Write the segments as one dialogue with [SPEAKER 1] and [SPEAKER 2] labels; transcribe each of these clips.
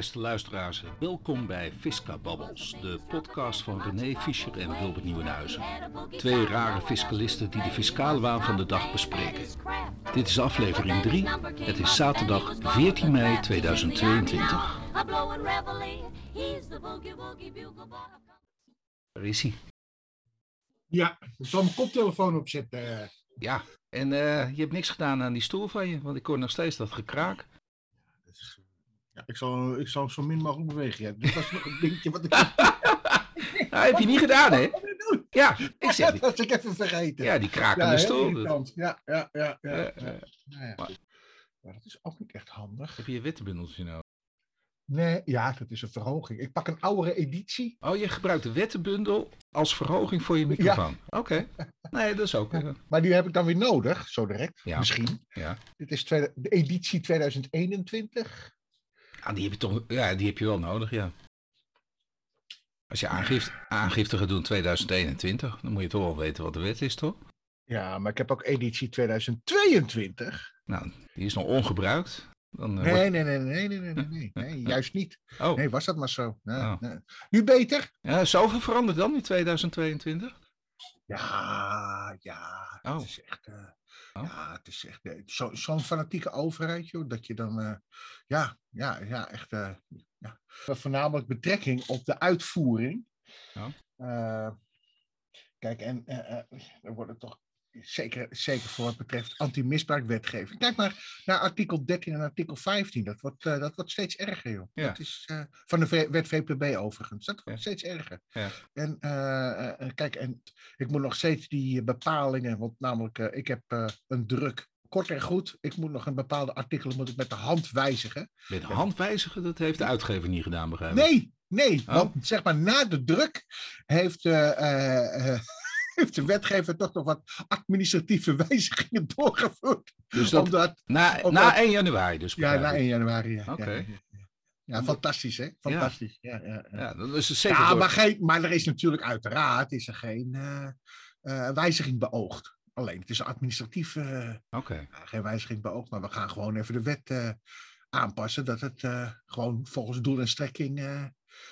[SPEAKER 1] Beste luisteraars, welkom bij Fisca Babbels, de podcast van René Fischer en Wilbert Nieuwenhuizen. Twee rare fiscalisten die de fiscale waan van de dag bespreken. Dit is aflevering 3. Het is zaterdag 14 mei 2022. Waar is hij?
[SPEAKER 2] Ja, ik zal mijn koptelefoon opzetten.
[SPEAKER 1] Ja, en eh, je hebt niks gedaan aan die stoel van je, want ik hoor nog steeds dat gekraak.
[SPEAKER 2] Ja, ik, zal, ik zal zo min mogelijk bewegen. Ja. Dit was nog een dingetje wat ik...
[SPEAKER 1] Nou, heb je niet gedaan, hè? Ja, ik zeg
[SPEAKER 2] Dat was ik even vergeten.
[SPEAKER 1] Ja, die krakende
[SPEAKER 2] Ja,
[SPEAKER 1] stoel.
[SPEAKER 2] Ja, ja, ja. ja,
[SPEAKER 1] Eh,
[SPEAKER 2] ja.
[SPEAKER 1] eh,
[SPEAKER 2] Nou ja,
[SPEAKER 1] maar-
[SPEAKER 2] dat is ook niet echt handig.
[SPEAKER 1] Heb je je wettenbundeltje nodig?
[SPEAKER 2] Nee, ja, dat is een verhoging. Ik pak een oudere editie.
[SPEAKER 1] Oh, je gebruikt de wettenbundel als verhoging voor je microfoon. Oké. Nee, dat is ook. eh,
[SPEAKER 2] Maar die heb ik dan weer nodig, zo direct.
[SPEAKER 1] Ja.
[SPEAKER 2] Misschien.
[SPEAKER 1] ja.
[SPEAKER 2] Dit is tweede- de editie 2021.
[SPEAKER 1] Ja, die heb je, toch, ja, die heb je wel nodig, ja. Als je aangifte, aangifte gaat 2021, dan moet je toch wel weten wat de wet is, toch?
[SPEAKER 2] Ja, maar ik heb ook editie 2022.
[SPEAKER 1] Nou, die is nog ongebruikt. Dan, eh,
[SPEAKER 2] nee, nee, nee, nee, nee, nee, nee, nee, juist niet.
[SPEAKER 1] Oh.
[SPEAKER 2] Nee, was dat maar zo.
[SPEAKER 1] Oh.
[SPEAKER 2] Nu beter.
[SPEAKER 1] Ja, zoveel veranderd dan in 2022?
[SPEAKER 2] Ja, ja.
[SPEAKER 1] Oh.
[SPEAKER 2] Is echt. Eh,
[SPEAKER 1] Oh.
[SPEAKER 2] Ja, het is echt. eh, zo- Zo'n fanatieke overheid, joh. Dat je dan. eh, ja, ja, ja, echt. eh, ja. Voornamelijk betrekking op de uitvoering.
[SPEAKER 1] Oh.
[SPEAKER 2] Kijk, en er worden toch. Zeker, zeker voor wat betreft anti-misbruikwetgeving. Kijk maar naar artikel 13 en artikel 15. Dat wordt, eh, dat wordt steeds erger, joh.
[SPEAKER 1] Ja.
[SPEAKER 2] Dat is, eh, van de v- wet VPB overigens. Dat wordt
[SPEAKER 1] Ja.
[SPEAKER 2] steeds erger.
[SPEAKER 1] Ja.
[SPEAKER 2] En eh, kijk, en ik moet nog steeds die bepalingen, want namelijk, ik heb een druk. Kort en goed, ik moet nog een bepaalde artikelen moet ik met de hand wijzigen.
[SPEAKER 1] Met handwijzigen, dat heeft de uitgever niet gedaan, begrijp ik.
[SPEAKER 2] Nee, nee,
[SPEAKER 1] Oh.
[SPEAKER 2] want zeg maar na de druk heeft, heeft de wetgever toch nog wat administratieve wijzigingen doorgevoerd.
[SPEAKER 1] Dus dat,
[SPEAKER 2] Omdat,
[SPEAKER 1] na,
[SPEAKER 2] omdat-
[SPEAKER 1] na 1 januari dus.
[SPEAKER 2] ja, na
[SPEAKER 1] ik.
[SPEAKER 2] 1 januari. Ja,
[SPEAKER 1] Oké.
[SPEAKER 2] ja, ja, ja. Ja, fantastisch hè, fantastisch. Ja. Ja, ja,
[SPEAKER 1] Ja, dat is zeker.
[SPEAKER 2] Ja,
[SPEAKER 1] door-
[SPEAKER 2] maar, geen, maar er is natuurlijk uiteraard is er geen eh, eh, wijziging beoogd. Alleen het is administratief
[SPEAKER 1] Oké.
[SPEAKER 2] ja, geen wijziging beoogd, maar we gaan gewoon even de wet aanpassen dat het gewoon volgens doel en strekking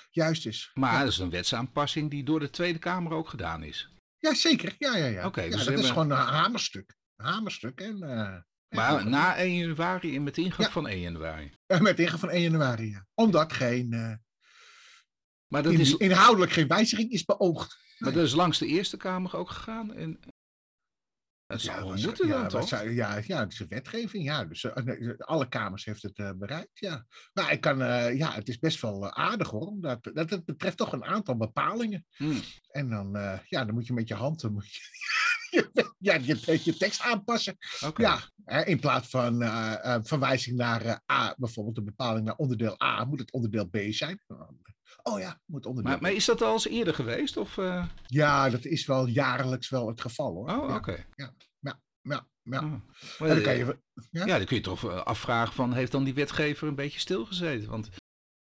[SPEAKER 2] juist is.
[SPEAKER 1] Maar dat is een wetsaanpassing die door de Tweede Kamer ook gedaan is.
[SPEAKER 2] Ja, zeker. Ja, ja, ja.
[SPEAKER 1] Dus
[SPEAKER 2] dat is gewoon een hamerstuk. Een hamerstuk. En, eh,
[SPEAKER 1] Maar na 1 januari en met ingang
[SPEAKER 2] Ja.
[SPEAKER 1] van 1 januari.
[SPEAKER 2] met ingang van 1 januari. Ja. Omdat geen, eh,
[SPEAKER 1] Maar dat,
[SPEAKER 2] in-
[SPEAKER 1] is,
[SPEAKER 2] inhoudelijk geen wijziging is beoogd.
[SPEAKER 1] maar dat is langs de Eerste Kamer ook gegaan. En, dat zou wel
[SPEAKER 2] wat
[SPEAKER 1] moeten dan,
[SPEAKER 2] ja, wat
[SPEAKER 1] toch?
[SPEAKER 2] zou- ja, ja, het is een wetgeving. Ja, dus eh, nee, alle kamers heeft het eh, bereikt. Ja. Maar ik kan, eh, ja, het is best wel eh, aardig hoor. Omdat, dat het betreft toch een aantal bepalingen.
[SPEAKER 1] Hmm.
[SPEAKER 2] En dan, eh, ja, dan moet je met je hand dan moet je, ja, je, je tekst aanpassen. Ja, hè, in plaats van eh, eh, verwijzing naar eh, A, bijvoorbeeld de bepaling naar onderdeel A, moet het onderdeel B zijn. Oh ja, moet onderdeel
[SPEAKER 1] Maar, maar is dat al eens eerder geweest? Of, eh?
[SPEAKER 2] Ja, dat is wel jaarlijks wel het geval hoor.
[SPEAKER 1] Oh,
[SPEAKER 2] ja,
[SPEAKER 1] oké.
[SPEAKER 2] ja, ja.
[SPEAKER 1] Ah.
[SPEAKER 2] En
[SPEAKER 1] Maar,
[SPEAKER 2] dan kan je, ja?
[SPEAKER 1] Ja, dan kun je toch eh, afvragen van, heeft dan die wetgever een beetje stilgezeten? Want ik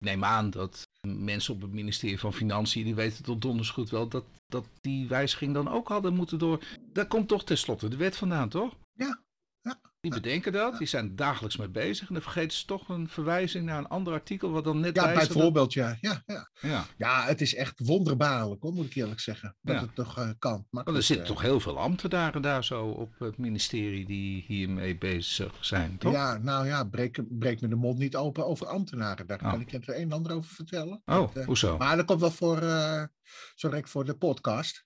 [SPEAKER 1] neem aan dat mensen op het ministerie van Financiën, die weten tot donders goed wel dat, dat die wijziging dan ook hadden moeten door. Daar komt toch tenslotte de wet vandaan, toch?
[SPEAKER 2] Ja, ja,
[SPEAKER 1] Die bedenken dat, die zijn dagelijks mee bezig en dan vergeten ze toch een verwijzing naar een ander artikel wat dan net
[SPEAKER 2] Ja,
[SPEAKER 1] dat-
[SPEAKER 2] bijvoorbeeld, ja. Ja, ja.
[SPEAKER 1] Ja,
[SPEAKER 2] ja, het is echt wonderbaarlijk, hoor, moet ik eerlijk zeggen. Dat
[SPEAKER 1] Ja.
[SPEAKER 2] het toch eh, kan. Maar
[SPEAKER 1] er zitten
[SPEAKER 2] eh,
[SPEAKER 1] toch heel veel ambtenaren daar zo op het ministerie die hiermee bezig zijn, toch?
[SPEAKER 2] Ja, nou ja, breek, breek me de mond niet open over ambtenaren. Daar
[SPEAKER 1] Oh.
[SPEAKER 2] kan ik het een en ander over vertellen.
[SPEAKER 1] Oh,
[SPEAKER 2] Dat, eh,
[SPEAKER 1] hoezo?
[SPEAKER 2] maar dat komt wel voor, zo voor de podcast.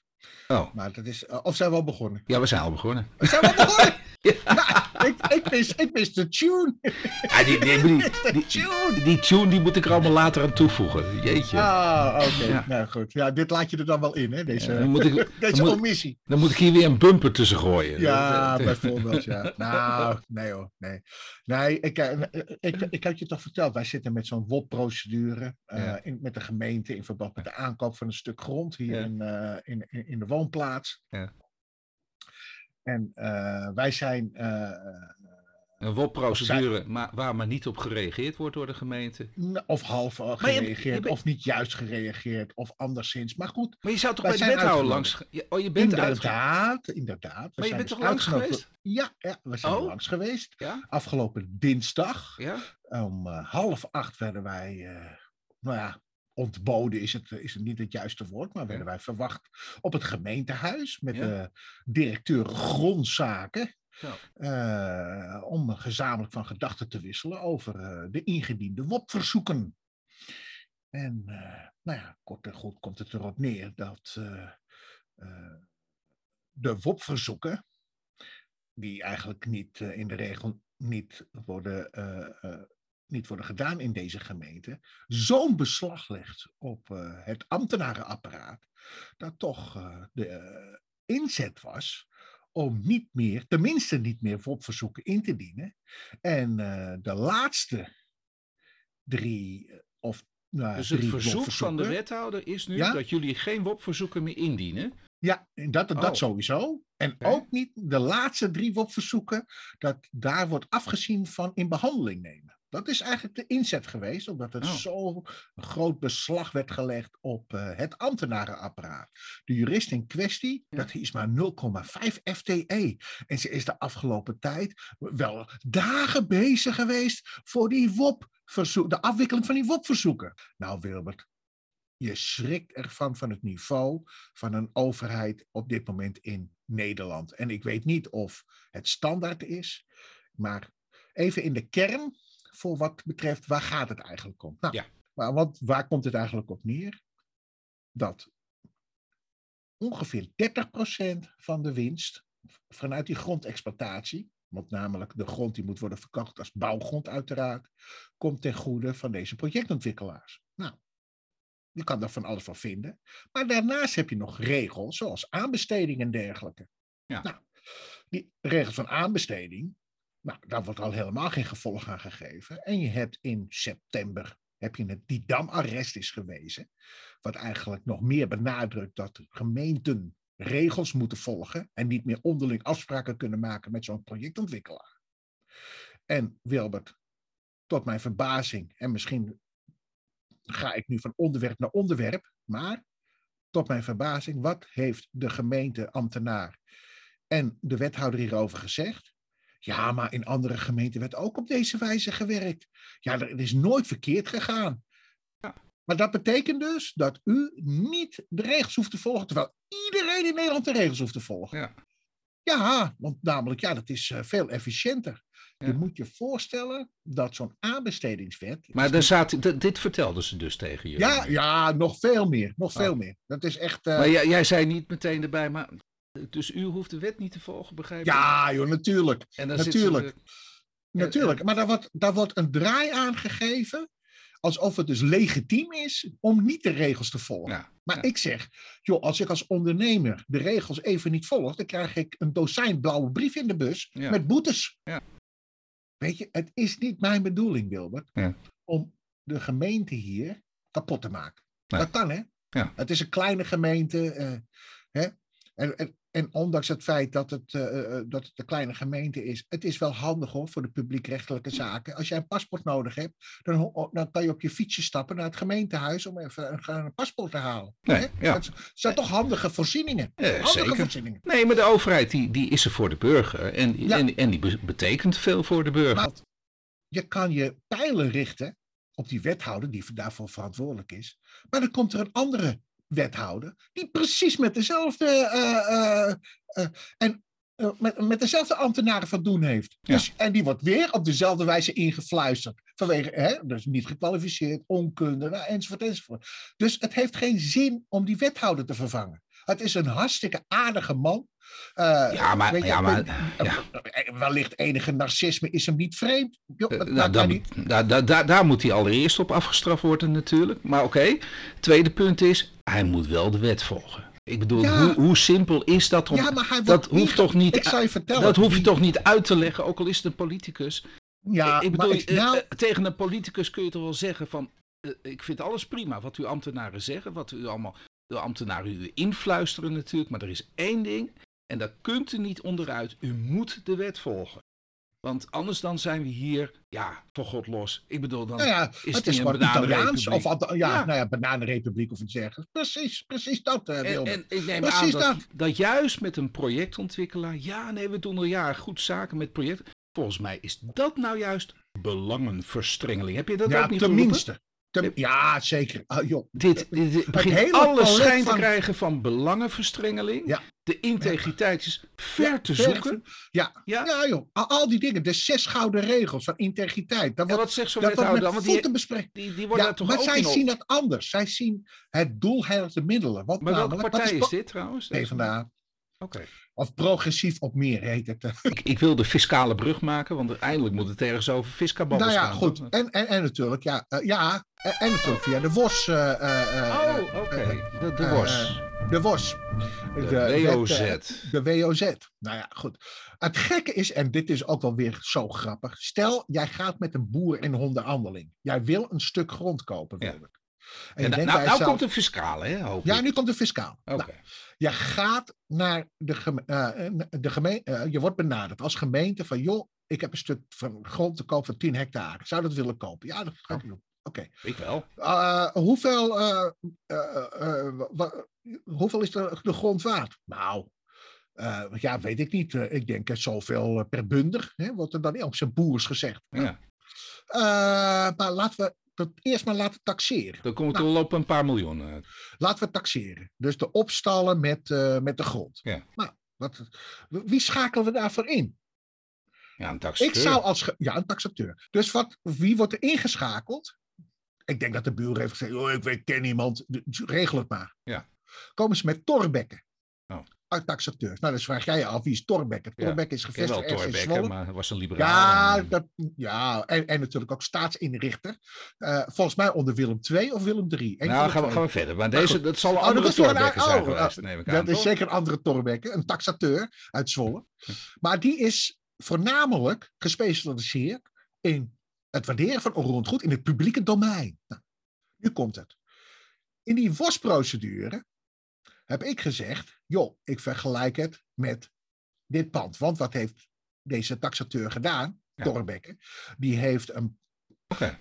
[SPEAKER 1] Oh,
[SPEAKER 2] Maar dat is, of zijn we al begonnen?
[SPEAKER 1] ja, we zijn al begonnen.
[SPEAKER 2] We zijn wel begonnen!
[SPEAKER 1] Ja.
[SPEAKER 2] Ik, ik, mis, ik mis de tune.
[SPEAKER 1] Ja, die, die, die, die,
[SPEAKER 2] tune.
[SPEAKER 1] die tune die moet ik er allemaal later aan toevoegen. Jeetje.
[SPEAKER 2] Ah, oké.
[SPEAKER 1] Ja.
[SPEAKER 2] Nou goed. Ja, dit laat je er dan wel in, hè? Deze,
[SPEAKER 1] Ja, dan, moet ik,
[SPEAKER 2] deze
[SPEAKER 1] dan, moet, dan moet ik hier weer een bumper tussen gooien.
[SPEAKER 2] Ja,
[SPEAKER 1] dat-
[SPEAKER 2] bijvoorbeeld, ja. Nou, nee hoor, nee. Nee, ik, eh, ik, ik had je toch verteld, wij zitten met zo'n WOP-procedure eh, met de gemeente in verband met de aankoop van een stuk grond hier eh, in, in, in de woonplaats.
[SPEAKER 1] Ja.
[SPEAKER 2] En eh, wij zijn, eh,
[SPEAKER 1] Een WOP-procedure maar, waar maar niet op gereageerd wordt door de gemeente.
[SPEAKER 2] Of half gereageerd, of niet juist gereageerd, of anderszins. Maar goed.
[SPEAKER 1] Maar je zou toch bij de wethouder langs... Oh, je bent
[SPEAKER 2] inderdaad, inderdaad.
[SPEAKER 1] maar je bent toch langs geweest?
[SPEAKER 2] Ja, ja we zijn oh. langs geweest. Ja? Afgelopen dinsdag. Ja? Om half acht werden wij, nou ja, ontboden is het, is het niet het juiste woord, maar werden wij verwacht op het gemeentehuis met de directeur grondzaken. Uh, om gezamenlijk van gedachten te wisselen over uh, de ingediende WOP-verzoeken. En uh, nou ja, kort en goed komt het erop neer dat de WOP-verzoeken, die eigenlijk niet in de regel niet worden niet worden gedaan in deze gemeente, zo'n beslag legt op uh, het ambtenarenapparaat, dat toch uh, de uh, inzet was om niet meer, tenminste niet meer WOP-verzoeken in te dienen. En de laatste drie of
[SPEAKER 1] nou, dus het verzoek van de wethouder is nu dat jullie geen WOP-verzoeken meer indienen.
[SPEAKER 2] Ja, dat, dat oh. sowieso. En ook niet de laatste drie WOP-verzoeken, dat daar wordt afgezien van in behandeling nemen. Dat is eigenlijk de inzet geweest, omdat er oh. zo groot beslag werd gelegd op uh, het ambtenarenapparaat. De jurist in kwestie, dat is maar 0,5 FTE. En ze is de afgelopen tijd wel dagen bezig geweest voor die WOP de afwikkeling van die WOP-verzoeken. Nou, Wilbert, je schrikt ervan van het niveau van een overheid op dit moment in Nederland. En ik weet niet of het standaard is, maar even in de kern voor wat betreft waar gaat het eigenlijk om. Nou, ja. maar wat, waar komt het eigenlijk op neer? Dat ongeveer 30% van de winst vanuit die grondexploitatie, want namelijk de grond die moet worden verkocht als bouwgrond uiteraard, komt ten goede van deze projectontwikkelaars. Nou, je kan daar van alles van vinden. Maar daarnaast heb je nog regels, zoals aanbesteding en dergelijke. Ja. Nou, die regels van aanbesteding, nou, daar wordt al helemaal geen gevolg aan gegeven. En je hebt in september heb je het Didam-arrest is gewezen. Wat eigenlijk nog meer benadrukt dat gemeenten regels moeten volgen. En niet meer onderling afspraken kunnen maken met zo'n projectontwikkelaar. En Wilbert, tot mijn verbazing, en misschien ga ik nu van onderwerp naar onderwerp, maar tot mijn verbazing, wat heeft de gemeenteambtenaar en de wethouder hierover gezegd? Ja, maar in andere gemeenten werd ook op deze wijze gewerkt. Ja, het is nooit verkeerd gegaan. Ja. Maar dat betekent dus dat u niet de regels hoeft te volgen, terwijl iedereen in Nederland de regels hoeft te volgen. Ja, ja want namelijk, ja, dat is uh, veel efficiënter. Je moet je voorstellen dat zo'n aanbestedingswet.
[SPEAKER 1] Maar zat, dit vertelden ze dus tegen je.
[SPEAKER 2] Ja, ja nog veel meer. Nog oh. veel meer. Dat is echt.
[SPEAKER 1] Uh... Maar jij, jij, zei niet meteen erbij, maar dus u hoeft de wet niet te volgen, begrijp
[SPEAKER 2] je? Ja, joh, natuurlijk. En natuurlijk. Natuurlijk. Maar daar wordt, daar wordt een draai aan gegeven. Alsof het dus legitiem is om niet de regels te volgen. maar ik zeg, joh, als ik als ondernemer de regels even niet volg, dan krijg ik een dozijn blauwe brief in de bus met boetes. Weet je, het is niet mijn bedoeling, Wilbert, om de gemeente hier kapot te maken. Dat kan, hè? Ja. Het is een kleine gemeente. Uh, hè? En, en, en ondanks het feit dat het, uh, dat het een kleine gemeente is, het is wel handig hoor voor de publiekrechtelijke zaken. Als jij een paspoort nodig hebt, dan, dan kan je op je fietsje stappen naar het gemeentehuis om even een, een paspoort te halen. Nee, ja. Dat zijn toch handige voorzieningen? handige
[SPEAKER 1] zeker. voorzieningen. Nee, maar de overheid die, die is er voor de burger en, en, en die betekent veel voor de burger.
[SPEAKER 2] je kan je pijlen richten op die wethouder die daarvoor verantwoordelijk is. Maar dan komt er een andere wethouder, die precies met dezelfde, uh, en, met, met dezelfde ambtenaren van doen heeft. Dus, en die wordt weer op dezelfde wijze ingefluisterd. Vanwege, hè, dus niet gekwalificeerd, onkunde, nou, enzovoort, enzovoort. Dus het heeft geen zin om die wethouder te vervangen. Het is een hartstikke aardige man.
[SPEAKER 1] Uh, ja, maar, je, ja, maar ja.
[SPEAKER 2] wellicht enige narcisme is hem niet vreemd. Jo,
[SPEAKER 1] nou, niet. Daar, daar, daar moet hij allereerst op afgestraft worden natuurlijk. Maar oké, tweede punt is, hij moet wel de wet volgen. Ik bedoel, hoe, hoe, simpel is dat? Om, ja, maar hij dat hoeft toch niet. Ik je vertellen. Dat hoef je toch niet uit te leggen, ook al is het een politicus. Ja, ik bedoel, ik, nou... tegen een politicus kun je toch wel zeggen van. ik vind alles prima wat uw ambtenaren zeggen, wat u allemaal de ambtenaren u influisteren natuurlijk, maar er is één ding en daar kunt u niet onderuit. U moet de wet volgen. Want anders dan zijn we hier, ja, voor God los. Ik bedoel, dan
[SPEAKER 2] Nou ja,
[SPEAKER 1] is
[SPEAKER 2] het is
[SPEAKER 1] een
[SPEAKER 2] Italiaans.
[SPEAKER 1] bananenrepubliek.
[SPEAKER 2] Of, ja,
[SPEAKER 1] Ja.
[SPEAKER 2] nou ja, bananenrepubliek of iets dergelijks. Precies, precies dat, eh
[SPEAKER 1] En, ik neem
[SPEAKER 2] Precies
[SPEAKER 1] aan dat,
[SPEAKER 2] dat.
[SPEAKER 1] dat juist met een projectontwikkelaar, ja, nee, we doen al jaren goed zaken met projecten. Volgens mij is dat nou juist belangenverstrengeling. Heb je dat
[SPEAKER 2] ja,
[SPEAKER 1] ook niet geroepen?
[SPEAKER 2] Ja, zeker. Ah, joh.
[SPEAKER 1] Dit, dit, dit begint
[SPEAKER 2] hele
[SPEAKER 1] alle
[SPEAKER 2] palet
[SPEAKER 1] schijn te krijgen van belangenverstrengeling.
[SPEAKER 2] Ja.
[SPEAKER 1] De integriteit is ver te
[SPEAKER 2] ver-
[SPEAKER 1] zoeken.
[SPEAKER 2] Ja,
[SPEAKER 1] Ja.
[SPEAKER 2] ja. joh. Al, al die dingen. De zes gouden regels van integriteit. Dat wordt,
[SPEAKER 1] wat zegt zo'n
[SPEAKER 2] dat
[SPEAKER 1] wethouder dan? Want die,
[SPEAKER 2] voeten bespreken.
[SPEAKER 1] die, die worden toch
[SPEAKER 2] maar
[SPEAKER 1] ook
[SPEAKER 2] zij zien het anders. Zij zien het doel heiligt de middelen. Want
[SPEAKER 1] Maar welke partij
[SPEAKER 2] dat
[SPEAKER 1] is dit trouwens?
[SPEAKER 2] PvdA.
[SPEAKER 1] Oké.
[SPEAKER 2] Of progressief op meer heet het.
[SPEAKER 1] Ik, ik wil de fiscale brug maken, want uiteindelijk moet het ergens over fiscababbels
[SPEAKER 2] nou ja,
[SPEAKER 1] gaan.
[SPEAKER 2] goed.
[SPEAKER 1] toch?
[SPEAKER 2] En, en, en natuurlijk, ja, eh, ja en, en natuurlijk via de WOS. eh, eh, eh,
[SPEAKER 1] Oh, oké.
[SPEAKER 2] eh,
[SPEAKER 1] De, de
[SPEAKER 2] eh,
[SPEAKER 1] WOS.
[SPEAKER 2] de WOS.
[SPEAKER 1] De WOZ.
[SPEAKER 2] eh, de WOZ. Nou ja, goed. Het gekke is, en dit is ook wel weer zo grappig. Stel, jij gaat met een boer in onderhandeling. Jij wil een stuk grond kopen,
[SPEAKER 1] Ja.
[SPEAKER 2] Wilbert. En
[SPEAKER 1] nou, nou komt de fiscale, hè? Hoop
[SPEAKER 2] Ja,
[SPEAKER 1] ik.
[SPEAKER 2] nu komt de fiscaal.
[SPEAKER 1] Oké.
[SPEAKER 2] Nou, je gaat naar de, geme- eh, de gemeente, je wordt benaderd als gemeente van, joh, ik heb een stuk van grond te koop van 10 hectare. Zou dat willen kopen? Ja, dat ga ik doen. Oké.
[SPEAKER 1] Ik wel.
[SPEAKER 2] Eh, hoeveel, eh, eh, eh, hoeveel is de, de grond waard? Nou, eh, ja, weet ik niet. Eh, ik denk eh, zoveel eh, per bunder, hè, wordt er dan op zijn boers gezegd.
[SPEAKER 1] Ja.
[SPEAKER 2] Eh, maar laten we dat eerst maar laten taxeren.
[SPEAKER 1] Dan komt het
[SPEAKER 2] Nou.
[SPEAKER 1] op een paar miljoen. eh.
[SPEAKER 2] Laten we taxeren. Dus de opstallen met, eh, met de grond.
[SPEAKER 1] Ja.
[SPEAKER 2] Nou, wat, wie schakelen we daarvoor in?
[SPEAKER 1] Ja, een taxateur.
[SPEAKER 2] Ik zou als. Ja, een taxateur. Dus wat, wie wordt er ingeschakeld? Ik denk dat de buur heeft gezegd: oh, ik weet, ken iemand, d- regel het maar.
[SPEAKER 1] Ja.
[SPEAKER 2] Komen ze met Torbekken.
[SPEAKER 1] Oh.
[SPEAKER 2] Uit taxateurs. Nou, dan vraag jij je af: wie is Torbekken?
[SPEAKER 1] Ja,
[SPEAKER 2] Torbekken is
[SPEAKER 1] wel
[SPEAKER 2] gevestigd in
[SPEAKER 1] Torbekke,
[SPEAKER 2] Zwolle.
[SPEAKER 1] maar was een liberaal.
[SPEAKER 2] Ja,
[SPEAKER 1] En-
[SPEAKER 2] dat, ja en, en natuurlijk ook staatsinrichter. Eh, volgens mij onder Willem II of Willem III.
[SPEAKER 1] Nou, gaan we, gaan we verder. Maar deze, dat zal een
[SPEAKER 2] Oh,
[SPEAKER 1] andere
[SPEAKER 2] een-
[SPEAKER 1] Torbekke
[SPEAKER 2] oh,
[SPEAKER 1] zijn
[SPEAKER 2] oh,
[SPEAKER 1] geweest, neem ik aan.
[SPEAKER 2] Dat is zeker een andere Torbekke, een taxateur uit Zwolle. Maar die is voornamelijk gespecialiseerd in het waarderen van onroerend goed in het publieke domein. Nou, nu komt het. In die WOS-procedure heb ik gezegd, joh, ik vergelijk het met dit pand. Want wat heeft deze taxateur gedaan,
[SPEAKER 1] Ja.
[SPEAKER 2] Die heeft een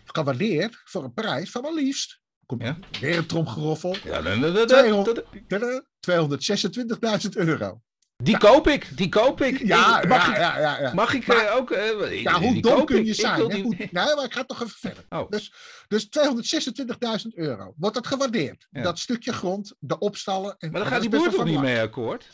[SPEAKER 2] gewaardeerd voor een prijs van maar liefst, komt
[SPEAKER 1] Ja.
[SPEAKER 2] weer een tromgeroffel,
[SPEAKER 1] Ja, dan- dan- dan-
[SPEAKER 2] Tweehonderd-
[SPEAKER 1] dan-
[SPEAKER 2] Tadaa, 226.000 euro.
[SPEAKER 1] Die koop ik, die koop ik.
[SPEAKER 2] Ja,
[SPEAKER 1] mag ik,
[SPEAKER 2] ja, ja, ja.
[SPEAKER 1] mag ik
[SPEAKER 2] Maar-
[SPEAKER 1] eh, ook... eh,
[SPEAKER 2] Ja, hoe dom kun
[SPEAKER 1] ik.
[SPEAKER 2] je zijn?
[SPEAKER 1] die-
[SPEAKER 2] Hoe- Nee, maar ik ga toch even verder.
[SPEAKER 1] Oh.
[SPEAKER 2] Dus, dus 226.000 euro. Wordt dat gewaardeerd? Dat stukje grond, de opstallen. En,
[SPEAKER 1] Maar dan gaat die boer toch
[SPEAKER 2] van
[SPEAKER 1] niet mee akkoord?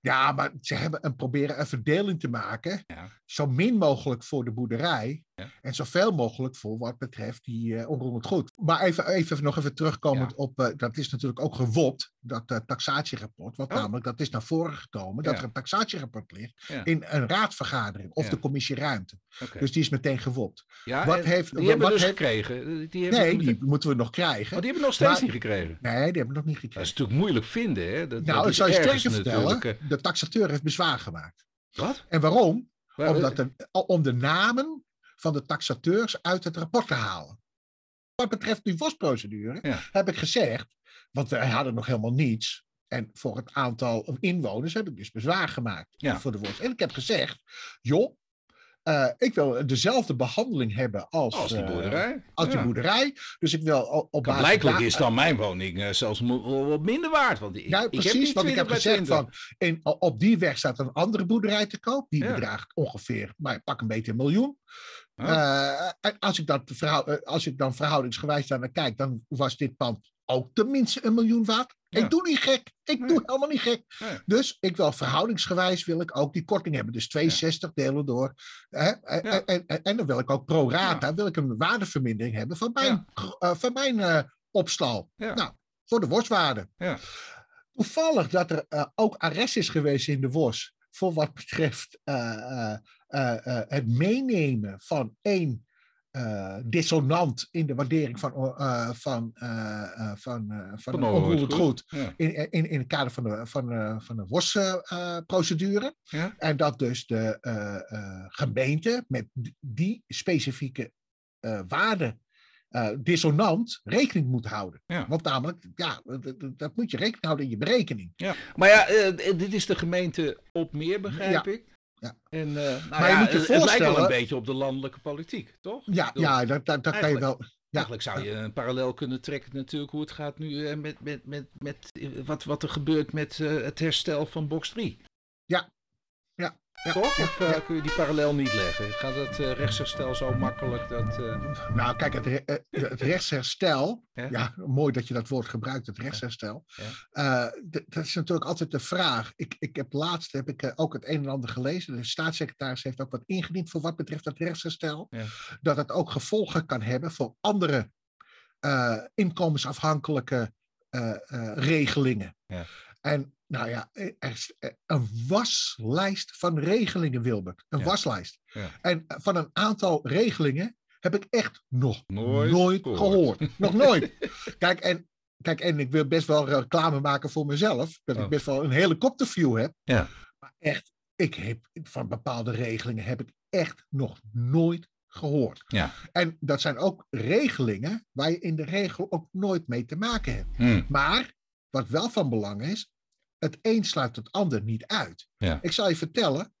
[SPEAKER 2] Ja, maar ze hebben een, proberen een verdeling te maken. Zo min mogelijk voor de boerderij.
[SPEAKER 1] Ja.
[SPEAKER 2] En zoveel mogelijk voor wat betreft die uh, onroerend goed. Maar even, even nog even terugkomend
[SPEAKER 1] Ja.
[SPEAKER 2] op. eh, dat is natuurlijk ook gewopt, dat eh, taxatierapport. Want
[SPEAKER 1] Oh.
[SPEAKER 2] namelijk, dat is naar voren gekomen. Dat er een taxatierapport ligt in een raadsvergadering. Of de commissie ruimte. Dus die is meteen gewopt.
[SPEAKER 1] ja,
[SPEAKER 2] wat heeft-
[SPEAKER 1] die
[SPEAKER 2] wat-
[SPEAKER 1] hebben
[SPEAKER 2] wat
[SPEAKER 1] dus
[SPEAKER 2] heeft-
[SPEAKER 1] gekregen. Die hebben
[SPEAKER 2] Nee,
[SPEAKER 1] die,
[SPEAKER 2] moeten we nog krijgen.
[SPEAKER 1] oh, die hebben nog steeds
[SPEAKER 2] Maar-
[SPEAKER 1] niet gekregen.
[SPEAKER 2] Nee, die hebben we nog niet
[SPEAKER 1] Dat
[SPEAKER 2] gekregen.
[SPEAKER 1] is natuurlijk moeilijk vinden, hè? Dat,
[SPEAKER 2] Nou,
[SPEAKER 1] dat
[SPEAKER 2] ik zou je sterker vertellen. De taxateur heeft bezwaar gemaakt.
[SPEAKER 1] Wat?
[SPEAKER 2] En waarom?
[SPEAKER 1] Waar-
[SPEAKER 2] Omdat de, om de namen van de taxateurs uit het rapport te halen. Wat betreft die WOS-procedure
[SPEAKER 1] Ja.
[SPEAKER 2] heb ik gezegd, want wij hadden nog helemaal niets. En voor het aantal inwoners heb ik dus bezwaar gemaakt
[SPEAKER 1] Ja.
[SPEAKER 2] voor de WOS. En ik heb gezegd, joh, eh, ik wil dezelfde behandeling hebben als,
[SPEAKER 1] Als die
[SPEAKER 2] eh,
[SPEAKER 1] boerderij.
[SPEAKER 2] als die
[SPEAKER 1] Ja.
[SPEAKER 2] boerderij. Dus ik wil op basis
[SPEAKER 1] Blijkbaar
[SPEAKER 2] daar-
[SPEAKER 1] is dan mijn woning eh, zelfs wat minder waard. Want ik,
[SPEAKER 2] Ja,
[SPEAKER 1] ik heb
[SPEAKER 2] precies, want ik
[SPEAKER 1] 20
[SPEAKER 2] heb gezegd
[SPEAKER 1] 20.
[SPEAKER 2] van, in, op die weg staat een andere boerderij te koop. Die
[SPEAKER 1] Ja.
[SPEAKER 2] bedraagt ongeveer, maar pak een beetje een miljoen.
[SPEAKER 1] Oh.
[SPEAKER 2] Eh, als, ik dat verhou- eh, als ik dan verhoudingsgewijs daar naar kijk, dan was dit pand ook tenminste een miljoen waard.
[SPEAKER 1] Ja.
[SPEAKER 2] Ik doe niet gek. Ik
[SPEAKER 1] Nee.
[SPEAKER 2] doe helemaal niet gek.
[SPEAKER 1] Nee.
[SPEAKER 2] Dus ik wil verhoudingsgewijs wil ik ook die korting hebben. Dus 62 delen door. Hè? En,
[SPEAKER 1] Ja.
[SPEAKER 2] en, en, en dan wil ik ook pro rata wil ik een waardevermindering hebben van mijn, eh, van mijn opstal. Nou, voor de worstwaarde. Toevallig dat er ook arrest is geweest in de WOS voor wat betreft eh, eh, eh, het meenemen van één dissonant in de waardering van, van, van, van,
[SPEAKER 1] onroerend
[SPEAKER 2] goed.
[SPEAKER 1] Ja.
[SPEAKER 2] In, in, in het kader van de, van, van de WOS-procedure.
[SPEAKER 1] Ja.
[SPEAKER 2] En dat dus de gemeente met die- specifieke waarde eh, dissonant rekening moet houden.
[SPEAKER 1] Ja.
[SPEAKER 2] Want namelijk, ja, dat, moet je rekening houden in je berekening.
[SPEAKER 1] Ja. Maar ja, eh, dit is de gemeente op meer, begrijp
[SPEAKER 2] Ja.
[SPEAKER 1] ik.
[SPEAKER 2] Ja.
[SPEAKER 1] En uh, nou
[SPEAKER 2] Maar je
[SPEAKER 1] ja,
[SPEAKER 2] moet je
[SPEAKER 1] het, het lijkt wel
[SPEAKER 2] voorstellen-
[SPEAKER 1] een beetje op de landelijke politiek, toch?
[SPEAKER 2] Ja,
[SPEAKER 1] bedoel,
[SPEAKER 2] ja dat, dat, dat kan je wel.
[SPEAKER 1] Eigenlijk zou je een parallel kunnen trekken natuurlijk hoe het gaat nu eh, met, met, met, met eh, wat, wat er gebeurt met eh, het herstel van box 3.
[SPEAKER 2] Ja. Ja.
[SPEAKER 1] Toch? Of eh,
[SPEAKER 2] Ja.
[SPEAKER 1] kun je die parallel niet leggen? Gaat het eh, rechtsherstel zo makkelijk dat... eh,
[SPEAKER 2] Nou, kijk, het, re- het rechtsherstel.
[SPEAKER 1] Ja.
[SPEAKER 2] Ja. mooi dat je dat woord gebruikt, het rechtsherstel. Dat is natuurlijk altijd de vraag. Ik, ik heb laatst heb ik, ook het een en ander gelezen. De staatssecretaris heeft ook wat ingediend voor wat betreft het rechtsherstel. Dat het ook gevolgen kan hebben voor andere inkomensafhankelijke regelingen.
[SPEAKER 1] Ja.
[SPEAKER 2] En nou ja, er is eh, een waslijst van regelingen, Wilbert. Een
[SPEAKER 1] Ja.
[SPEAKER 2] waslijst.
[SPEAKER 1] Ja.
[SPEAKER 2] En van een aantal regelingen heb ik echt nog
[SPEAKER 1] Nooit
[SPEAKER 2] nooit,
[SPEAKER 1] gehoord.
[SPEAKER 2] gehoord. Nog nooit. Kijk en, kijk, en ik wil best wel reclame maken voor mezelf. Dat
[SPEAKER 1] Oh.
[SPEAKER 2] ik best wel een helikopterview heb.
[SPEAKER 1] Ja.
[SPEAKER 2] Maar echt, ik heb van bepaalde regelingen heb ik echt nog nooit gehoord.
[SPEAKER 1] Ja.
[SPEAKER 2] En dat zijn ook regelingen waar je in de regel ook nooit mee te maken hebt.
[SPEAKER 1] hmm,
[SPEAKER 2] Maar wat wel van belang is, het een sluit het ander niet uit.
[SPEAKER 1] Ja.
[SPEAKER 2] Ik zal je vertellen,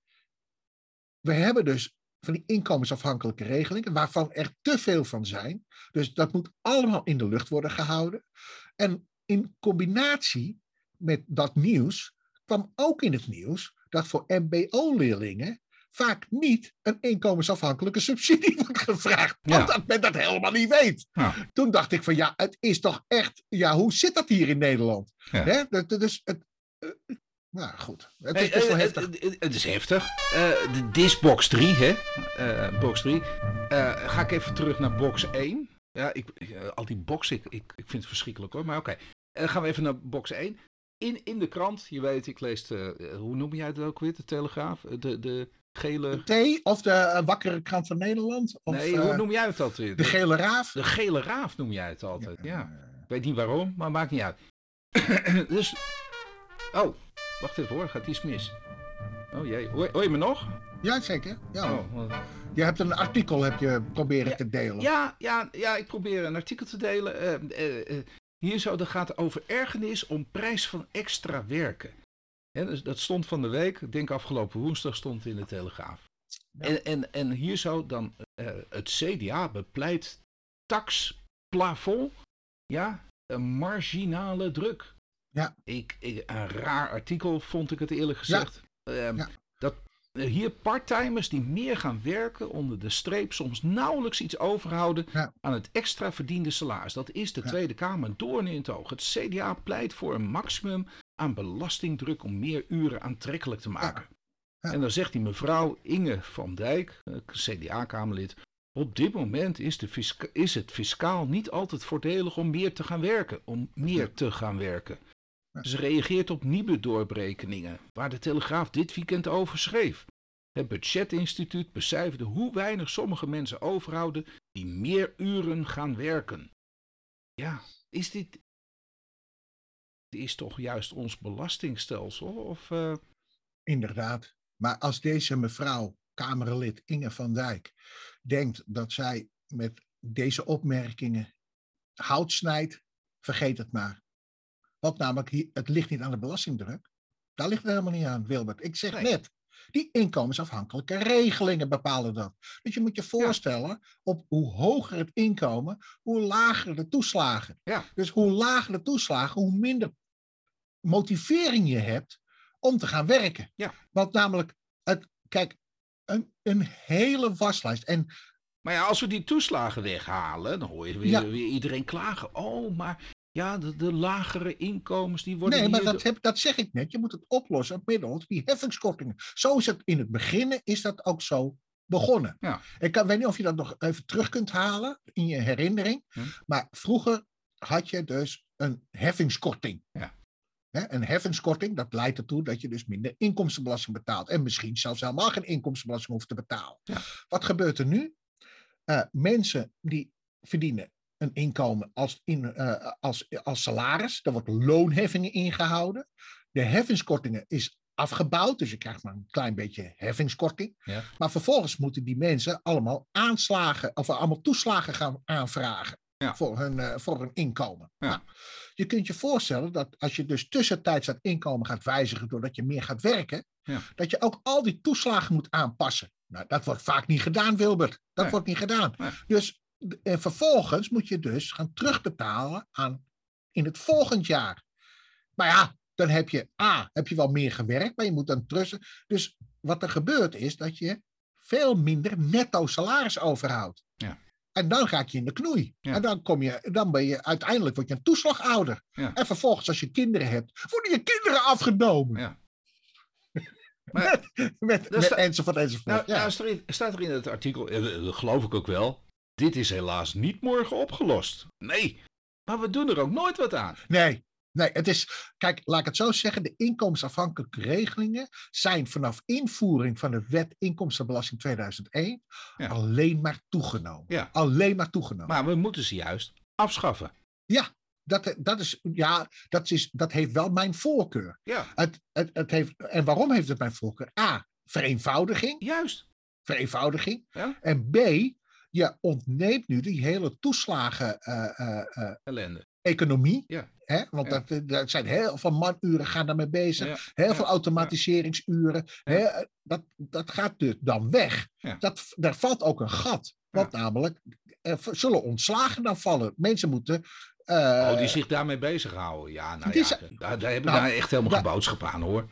[SPEAKER 2] we hebben dus van die inkomensafhankelijke regelingen, waarvan er te veel van zijn. Dus dat moet allemaal in de lucht worden gehouden. En in combinatie met dat nieuws kwam ook in het nieuws dat voor MBO-leerlingen vaak niet een inkomensafhankelijke subsidie wordt gevraagd.
[SPEAKER 1] Ja.
[SPEAKER 2] Omdat men dat helemaal niet weet.
[SPEAKER 1] Ja.
[SPEAKER 2] Toen dacht ik van ja, het is toch echt, ja, hoe zit dat hier in Nederland?
[SPEAKER 1] Ja.
[SPEAKER 2] Dat is het, nou goed, het is best wel
[SPEAKER 1] eh,
[SPEAKER 2] heftig.
[SPEAKER 1] Het, is heftig. De, dit is box 3, hè? Box 3. Eh, ga ik even terug naar box 1. Ja, ik, eh, al die box, ik, ik, ik vind het verschrikkelijk hoor, maar oké. Eh, gaan we even naar box 1. In, in de krant, je weet, ik lees, de, hoe noem jij het ook weer, de Telegraaf? De, de gele...
[SPEAKER 2] T of de Wakkere Krant van Nederland? Of
[SPEAKER 1] nee, hoe noem jij het altijd?
[SPEAKER 2] de Gele Raaf?
[SPEAKER 1] De gele raaf noem jij het altijd, ja. Ik weet niet waarom, maar maakt niet uit. dus. Oh, wacht even hoor, gaat iets mis. Oh jee, hoor, hoor je me nog?
[SPEAKER 2] Ja, zeker. Ja.
[SPEAKER 1] Oh, wat-
[SPEAKER 2] Je hebt een artikel heb je proberen
[SPEAKER 1] Ja.
[SPEAKER 2] te delen.
[SPEAKER 1] ja, ja, ja, ik probeer een artikel te delen. Eh, eh, eh, hier zo, dat gaat over ergernis om prijs van extra werken. Dus dat stond van de week, ik denk afgelopen woensdag stond in de Telegraaf.
[SPEAKER 2] Ja.
[SPEAKER 1] En, en, en hier zo dan, het CDA bepleit taxplafond, ja, een marginale druk.
[SPEAKER 2] Ja.
[SPEAKER 1] Ik, ik, een raar artikel vond ik het eerlijk gezegd. Ehm,
[SPEAKER 2] Ja.
[SPEAKER 1] Dat eh, hier parttimers die meer gaan werken onder de streep soms nauwelijks iets overhouden
[SPEAKER 2] Ja.
[SPEAKER 1] aan het extra verdiende salaris. Dat is de. Tweede Kamer een doorn in het oog. Het CDA pleit voor een maximum aan belastingdruk om meer uren aantrekkelijk te maken. En dan zegt die mevrouw Inge van Dijk, eh, CDA-Kamerlid, op dit moment is, de is het fiscaal niet altijd voordelig om meer te gaan werken. Om meer te gaan werken. Ze reageert op nieuwe doorberekeningen, waar de Telegraaf dit weekend over schreef. Het Budgetinstituut becijferde hoe weinig sommige mensen overhouden die meer uren gaan werken. Ja, is dit. Dit is toch juist ons belastingstelsel? Of, eh,
[SPEAKER 2] Inderdaad. Maar als deze mevrouw, Kamerlid Inge van Dijk, denkt dat zij met deze opmerkingen hout snijdt, vergeet het maar. Want namelijk, het ligt niet aan de belastingdruk. Daar ligt het helemaal niet aan, Wilbert. Ik zeg
[SPEAKER 1] Nee.
[SPEAKER 2] net, die inkomensafhankelijke regelingen bepalen dat. Dus je moet je voorstellen, op hoe hoger het inkomen, hoe lager de toeslagen.
[SPEAKER 1] Ja.
[SPEAKER 2] Dus hoe lager de toeslagen, hoe minder motivering je hebt om te gaan werken.
[SPEAKER 1] Ja.
[SPEAKER 2] Want namelijk, het, kijk, een, een hele waslijst. En
[SPEAKER 1] Maar ja, als we die toeslagen weghalen, dan hoor je weer,
[SPEAKER 2] Ja.
[SPEAKER 1] weer iedereen klagen. Oh, maar ja, de, de lagere inkomens die worden.
[SPEAKER 2] nee, maar dat, heb, dat zeg ik net. Je moet het oplossen middels die heffingskortingen. Zo is het in het begin, is dat ook zo begonnen.
[SPEAKER 1] Ja.
[SPEAKER 2] Ik kan, weet niet of je dat nog even terug kunt halen in je herinnering.
[SPEAKER 1] Hm.
[SPEAKER 2] Maar vroeger had je dus een heffingskorting.
[SPEAKER 1] Ja.
[SPEAKER 2] Een heffingskorting, dat leidt ertoe dat je dus minder inkomstenbelasting betaalt. En misschien zelfs helemaal geen inkomstenbelasting hoeft te betalen.
[SPEAKER 1] Ja.
[SPEAKER 2] Wat gebeurt er nu? Eh, mensen die verdienen een inkomen als, in, eh, als, als salaris. Daar wordt loonheffingen ingehouden. De heffingskortingen is afgebouwd, dus je krijgt maar een klein beetje heffingskorting.
[SPEAKER 1] Ja.
[SPEAKER 2] Maar vervolgens moeten die mensen allemaal aanslagen of allemaal toeslagen gaan aanvragen. voor, hun, eh, voor hun inkomen.
[SPEAKER 1] Ja.
[SPEAKER 2] Nou, je kunt je voorstellen dat als je dus tussentijds dat inkomen gaat wijzigen doordat je meer gaat werken, dat je ook al die toeslagen moet aanpassen. Nou, dat wordt vaak niet gedaan, Wilbert. Dat
[SPEAKER 1] Nee.
[SPEAKER 2] wordt niet gedaan.
[SPEAKER 1] Nee.
[SPEAKER 2] Dus en vervolgens moet je dus gaan terugbetalen aan in het volgend jaar. Maar ja, dan heb je A, heb je wel meer gewerkt, maar je moet dan terug. Dus wat er gebeurt is dat je veel minder netto salaris overhoudt.
[SPEAKER 1] Ja.
[SPEAKER 2] En dan ga je in de knoei.
[SPEAKER 1] Ja.
[SPEAKER 2] En dan, kom je, dan ben je uiteindelijk word je een toeslagouder.
[SPEAKER 1] Ja.
[SPEAKER 2] En vervolgens, als je kinderen hebt, worden je kinderen afgenomen.
[SPEAKER 1] Ja. Maar,
[SPEAKER 2] met met,
[SPEAKER 1] Daar
[SPEAKER 2] met
[SPEAKER 1] sta-
[SPEAKER 2] enzovoort enzovoort.
[SPEAKER 1] nou,
[SPEAKER 2] ja.
[SPEAKER 1] nou staat, er, in het artikel, eh, dat geloof ik ook wel, dit is helaas niet morgen opgelost. Nee, maar we doen er ook nooit wat aan.
[SPEAKER 2] Nee, nee, het is. Kijk, laat ik het zo zeggen. De inkomensafhankelijke regelingen zijn vanaf invoering van de wet inkomstenbelasting 2001
[SPEAKER 1] Ja.
[SPEAKER 2] alleen maar toegenomen.
[SPEAKER 1] Ja.
[SPEAKER 2] Alleen maar toegenomen.
[SPEAKER 1] Maar we moeten ze juist afschaffen.
[SPEAKER 2] dat, dat, is, ja, dat, is, dat heeft wel mijn voorkeur.
[SPEAKER 1] Ja,
[SPEAKER 2] Het, het, het heeft, en waarom heeft het mijn voorkeur? A. Vereenvoudiging.
[SPEAKER 1] juist.
[SPEAKER 2] vereenvoudiging.
[SPEAKER 1] Ja.
[SPEAKER 2] En B. Je ontneemt nu die hele toeslagen. eh, eh, eh,
[SPEAKER 1] Ellende.
[SPEAKER 2] economie.
[SPEAKER 1] Ja.
[SPEAKER 2] Hè? Want
[SPEAKER 1] Ja.
[SPEAKER 2] dat, daar zijn heel veel manuren gaan daarmee bezig.
[SPEAKER 1] Ja,
[SPEAKER 2] Heel veel automatiseringsuren. Hè? Dat, dat gaat dus dan weg. Dat, daar valt ook een gat. Want namelijk, er zullen ontslagen dan vallen. Mensen moeten.
[SPEAKER 1] oh, die zich daarmee bezighouden. Ja, nou
[SPEAKER 2] die
[SPEAKER 1] ja, daar, daar hebben
[SPEAKER 2] Nou,
[SPEAKER 1] echt helemaal geen boodschap aan hoor.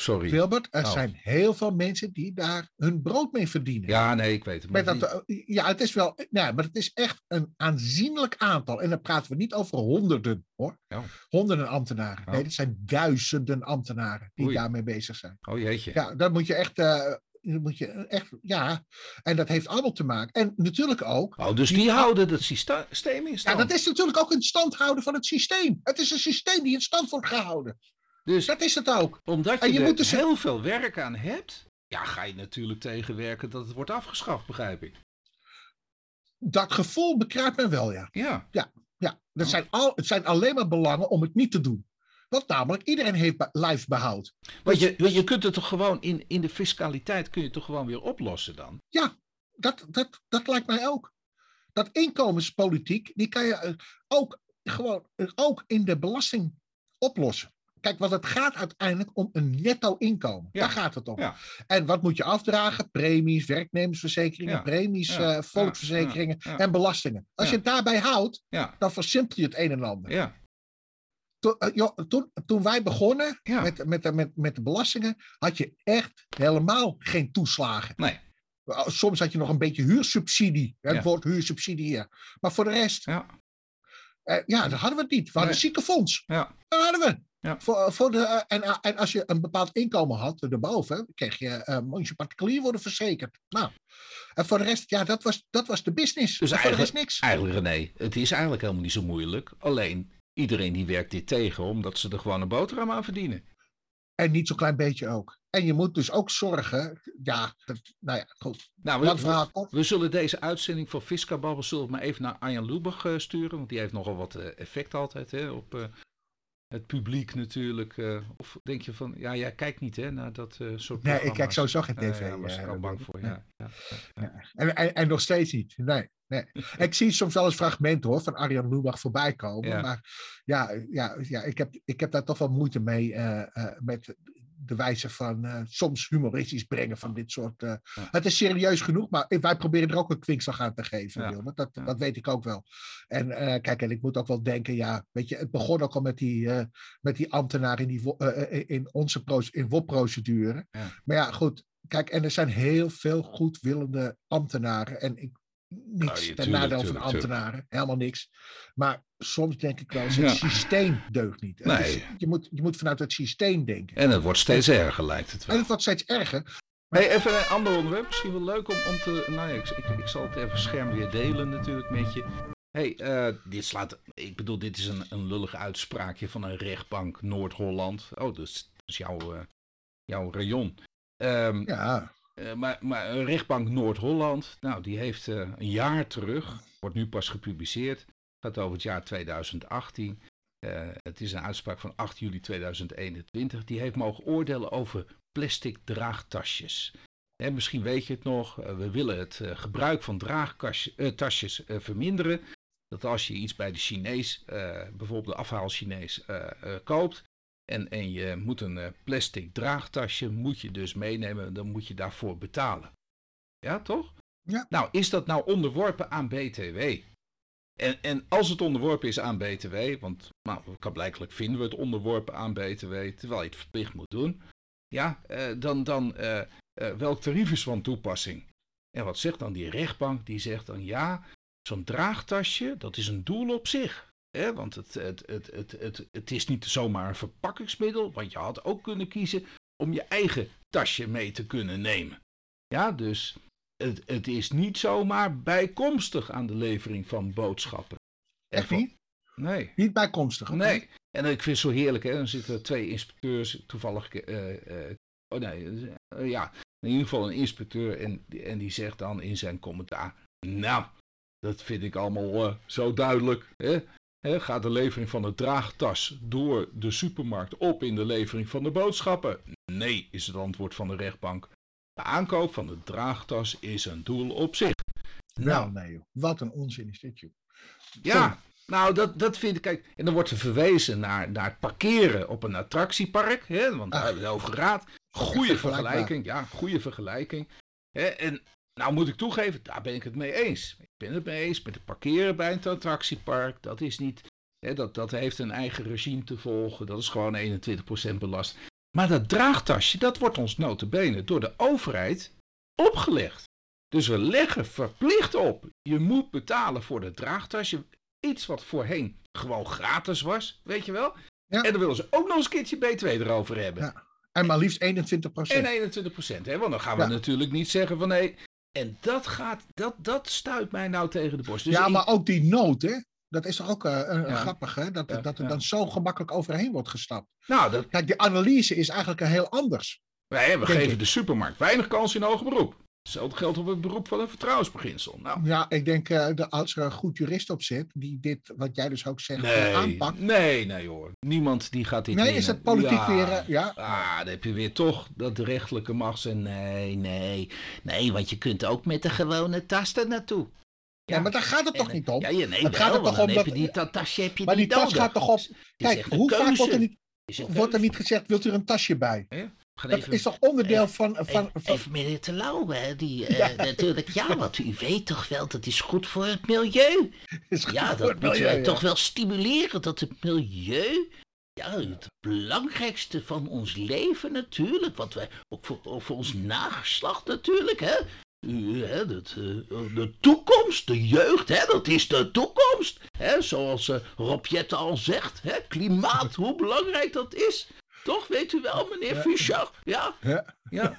[SPEAKER 1] Sorry.
[SPEAKER 2] Wilbert, er
[SPEAKER 1] Oh.
[SPEAKER 2] zijn heel veel mensen die daar hun brood mee verdienen.
[SPEAKER 1] Ja, nee, ik weet het. maar
[SPEAKER 2] Met dat, eh, ja, het is wel. Nee, maar het is echt een aanzienlijk aantal. En dan praten we niet over honderden hoor.
[SPEAKER 1] Ja.
[SPEAKER 2] Honderden ambtenaren. Nee, het zijn duizenden ambtenaren die
[SPEAKER 1] Oei.
[SPEAKER 2] daarmee bezig zijn.
[SPEAKER 1] Oh jeetje.
[SPEAKER 2] Ja, dat moet je echt. eh, dat moet je echt ja, en dat heeft allemaal te maken. En natuurlijk ook.
[SPEAKER 1] Oh, dus die houden het systeem in
[SPEAKER 2] Ja,
[SPEAKER 1] stand.
[SPEAKER 2] dat is natuurlijk ook een stand houden van het systeem. Het is een systeem die in stand wordt gehouden.
[SPEAKER 1] Dus
[SPEAKER 2] Dat is het ook.
[SPEAKER 1] omdat je,
[SPEAKER 2] en je
[SPEAKER 1] er
[SPEAKER 2] moet dus-
[SPEAKER 1] heel veel werk aan hebt, ja, ga je natuurlijk tegenwerken dat het wordt afgeschaft, begrijp ik.
[SPEAKER 2] Dat gevoel bekruipt men wel, ja.
[SPEAKER 1] Ja,
[SPEAKER 2] Ja, dat
[SPEAKER 1] Oh.
[SPEAKER 2] zijn al, het zijn alleen maar belangen om het niet te doen. Want namelijk, iedereen heeft be- lijfsbehoud.
[SPEAKER 1] want je, want je kunt het toch gewoon in, in de fiscaliteit kun je het toch gewoon weer oplossen dan?
[SPEAKER 2] Dat, dat, dat lijkt mij ook. Dat inkomenspolitiek, die kan je eh, ook gewoon eh, ook in de belasting oplossen. Kijk, want het gaat uiteindelijk om een netto inkomen.
[SPEAKER 1] Ja.
[SPEAKER 2] Daar gaat het om.
[SPEAKER 1] Ja.
[SPEAKER 2] En wat moet je afdragen? Premies, werknemersverzekeringen,
[SPEAKER 1] Ja.
[SPEAKER 2] premies,
[SPEAKER 1] Ja.
[SPEAKER 2] eh, volksverzekeringen en belastingen. Als je het daarbij houdt, dan versimpel je het een en ander.
[SPEAKER 1] ja,
[SPEAKER 2] Toen, eh, joh, toen, toen wij begonnen met, met, de- met, met de belastingen, had je echt helemaal geen toeslagen.
[SPEAKER 1] nee.
[SPEAKER 2] Uh, Soms had je nog een beetje huursubsidie. Het woord huursubsidie hier. Maar voor de rest,
[SPEAKER 1] Ja,
[SPEAKER 2] eh, ja, dat hadden we het niet. We hadden
[SPEAKER 1] Nee.
[SPEAKER 2] ziekenfonds.
[SPEAKER 1] ja,
[SPEAKER 2] Dat hadden we.
[SPEAKER 1] Ja.
[SPEAKER 2] Voor, voor de, eh, en, eh, en als je een bepaald inkomen had, erboven, kreeg je, eh moest je particulier worden verzekerd. Nou, en voor de rest, ja, dat was, dat was de business.
[SPEAKER 1] Dus
[SPEAKER 2] En
[SPEAKER 1] eigenlijk-
[SPEAKER 2] niks.
[SPEAKER 1] eigenlijk René, het is eigenlijk helemaal niet zo moeilijk. Alleen, iedereen die werkt dit tegen, omdat ze er gewoon een boterham aan verdienen.
[SPEAKER 2] En niet zo'n klein beetje ook. En je moet dus ook zorgen, ja, dat, nou ja, goed.
[SPEAKER 1] Nou, we, we zullen deze uitzending van Fisca Babbel zullen we maar even naar Arjan Lubach eh, sturen. Want die heeft nogal wat eh, effect altijd hè, op eh, het publiek natuurlijk. eh. of denk je van, ja, jij kijkt niet hè, naar dat eh, soort
[SPEAKER 2] Nee, ik kijk sowieso geen tv.
[SPEAKER 1] ja, was ik
[SPEAKER 2] eh,
[SPEAKER 1] al bang voor, ja. ja, ja.
[SPEAKER 2] En, en, en nog steeds niet. Nee, nee. Ik zie soms wel eens fragmenten hoor, van Arjan Lubach voorbij komen. Maar ja, ja, ja ik, heb, ik heb daar toch wel moeite mee met de wijze van eh, soms humoristisch brengen van dit soort. eh,
[SPEAKER 1] Ja.
[SPEAKER 2] Het is serieus genoeg, maar wij proberen er ook een kwinkslag aan te geven.
[SPEAKER 1] Ja.
[SPEAKER 2] Dat,
[SPEAKER 1] Ja.
[SPEAKER 2] dat weet ik ook wel. En eh, kijk, en ik moet ook wel denken, ja, weet je, het begon ook al met die, met die ambtenaar in, die, in onze in WOP-procedure. Maar ja, goed. Kijk, en er zijn heel veel goedwillende ambtenaren. En ik, niks
[SPEAKER 1] ja,
[SPEAKER 2] ten nadele van
[SPEAKER 1] tuurlijk,
[SPEAKER 2] ambtenaren. Helemaal niks. Maar soms denk ik wel eens,
[SPEAKER 1] Ja.
[SPEAKER 2] het systeem deugt niet. Het
[SPEAKER 1] Nee.
[SPEAKER 2] is- je, moet, je moet vanuit het systeem denken.
[SPEAKER 1] En het wordt steeds erger, lijkt het
[SPEAKER 2] En
[SPEAKER 1] wel.
[SPEAKER 2] het wordt steeds erger.
[SPEAKER 1] Hey, even een ander onderwerp. Misschien wel leuk om, om te. Nou ja, ik, ik, ik zal het even scherm weer delen natuurlijk met je. hey, eh, dit slaat. Ik bedoel, dit is een, een lullig uitspraakje van een rechtbank Noord-Holland. Oh, dus is jouw, eh, jouw rayon. Ehm,
[SPEAKER 2] Ja,
[SPEAKER 1] eh, maar, maar een rechtbank Noord-Holland, nou, die heeft eh, een jaar terug, wordt nu pas gepubliceerd, gaat over het jaar 2018. Eh, het is een uitspraak van 8 juli 2021. Die heeft mogen oordelen over plastic draagtasjes. En misschien weet je het nog, eh, we willen het eh, gebruik van draagtasjes verminderen. dat als je iets bij de Chinees, bijvoorbeeld de afhaal Chinees, koopt, en, en je moet een plastic draagtasje, moet je dus meenemen, dan moet je daarvoor betalen. Ja, toch?
[SPEAKER 2] Ja.
[SPEAKER 1] Nou, is dat nou onderworpen aan BTW? En, en als het onderworpen is aan BTW, want nou, blijkbaar vinden we het onderworpen aan BTW, terwijl je het verplicht moet doen, ja, eh, dan, dan uh, welk tarief is van toepassing? En wat zegt dan die rechtbank? Die zegt dan ja, zo'n draagtasje, dat is een doel op zich. Hè? Want het, het, het, het, het, het is niet zomaar een verpakkingsmiddel, want je had ook kunnen kiezen om je eigen tasje mee te kunnen nemen. Ja, dus het, het is niet zomaar bijkomstig aan de levering van boodschappen.
[SPEAKER 2] Echt niet?
[SPEAKER 1] Nee.
[SPEAKER 2] Niet bijkomstig?
[SPEAKER 1] Nee. En ik vind het zo heerlijk, hè. Dan zitten twee inspecteurs, toevallig... Uh, uh, oh nee, uh, ja, in ieder geval een inspecteur. En, en die zegt dan in zijn commentaar... Nou, dat vind ik allemaal zo duidelijk. Hè? Gaat de levering van de draagtas door de supermarkt op in de levering van de boodschappen? Nee, is het antwoord van de rechtbank. De aankoop van de draagtas is een doel op zich.
[SPEAKER 2] Nou, nee, joh. wat een onzin is dit, joh.
[SPEAKER 1] Ja, nou, dat, dat vind ik. Kijk, en dan wordt er verwezen naar, naar het parkeren op een attractiepark, hè, want daar hebben we het over gehad. Goede vergelijking, ja, goede vergelijking. Hè, en nou moet ik toegeven, daar ben ik het mee eens. Ik ben het mee eens met het parkeren bij een attractiepark. Dat is niet. Hè, dat, dat heeft een eigen regime te volgen. Dat is gewoon 21% belast. Maar dat draagtasje, dat wordt ons notabene door de overheid opgelegd. Dus we leggen verplicht op. Je moet betalen voor de draagtasje. Iets wat voorheen gewoon gratis was, weet je wel. Ja. En dan willen ze ook nog eens een keertje B2 erover hebben. Ja.
[SPEAKER 2] En maar liefst 21%
[SPEAKER 1] En 21 hè? want dan gaan we natuurlijk niet zeggen van nee. En dat gaat, dat, dat stuit mij nou tegen de borst.
[SPEAKER 2] Dus ja, maar ook die nood, hè? Dat is toch ook uh, grappig, hè? Dat, dat er dan zo gemakkelijk overheen wordt gestapt.
[SPEAKER 1] Nou, dat...
[SPEAKER 2] Kijk, die analyse is eigenlijk een heel anders.
[SPEAKER 1] Wij, we geven de supermarkt weinig kans in hoger beroep. Hetzelfde geldt op het beroep van een vertrouwensbeginsel. Nou.
[SPEAKER 2] Ja, ik denk uh, de, als er een goed jurist op zit, die dit, wat jij dus ook zegt,
[SPEAKER 1] nee,
[SPEAKER 2] aanpakt.
[SPEAKER 1] Nee, nee hoor. Niemand die gaat dit
[SPEAKER 2] Nee, is het politiek ja, weer, ja.
[SPEAKER 1] Ah, dan heb je weer toch dat de rechtelijke macht zegt, nee, nee. Nee, want je kunt ook met de gewone tasten naartoe.
[SPEAKER 2] Ja, maar daar gaat het toch niet om?
[SPEAKER 1] Ja, ja nee,
[SPEAKER 2] het
[SPEAKER 1] gaat
[SPEAKER 2] er toch om
[SPEAKER 1] dat... Die, dat tasje heb je
[SPEAKER 2] maar
[SPEAKER 1] die
[SPEAKER 2] tas gaat toch op... Kijk, hoe vaak wordt er, niet, wordt er niet gezegd, wilt u een tasje bij?
[SPEAKER 1] Ja?
[SPEAKER 2] Dat even, is toch onderdeel
[SPEAKER 1] even,
[SPEAKER 2] van, van,
[SPEAKER 1] van... Even meneer Te Lauwe, die uh, ja. natuurlijk... Ja, want u weet toch wel, dat is goed voor het milieu. ja, dat moeten milieu, wij ja. toch wel stimuleren, dat het milieu... Ja, het belangrijkste van ons leven natuurlijk. Wat wij, ook voor, voor ons nageslacht natuurlijk, hè. U, hè, dat, uh, de toekomst, de jeugd, hè, dat is de toekomst. Hè, zoals uh, Rob Jette al zegt, hè, klimaat, hoe belangrijk dat is. Toch, weet u wel, meneer ja. Fischer? Ja?
[SPEAKER 2] Ja.
[SPEAKER 1] ja.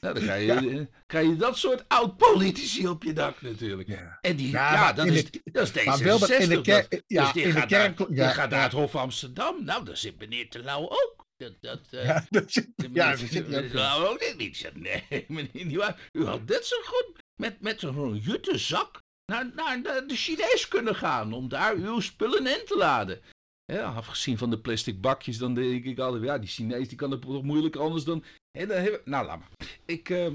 [SPEAKER 1] Nou, dan krijg je, ja. krijg je dat soort oud-politici op je dak natuurlijk. Ja. En die, ja, ja dat, is, de, dat is deze maar Wilbert, in de kerk, ja, dus in de kerk, daar, gaat naar het Hof Amsterdam. Nou, daar zit meneer Te Lauw ook. Dat, dat, uh,
[SPEAKER 2] ja, dat zit, ja, dat
[SPEAKER 1] zit ook niet. Nee, meneer u had dit zo goed met, met zo'n jute zak naar, naar de, de Chinees kunnen gaan om daar uw spullen in te laden. Ja, afgezien van de plastic bakjes, dan denk ik altijd, ja, die Chinees die kan het toch moeilijk anders dan. En dan hebben... Nou, laat maar. Ik. Uh,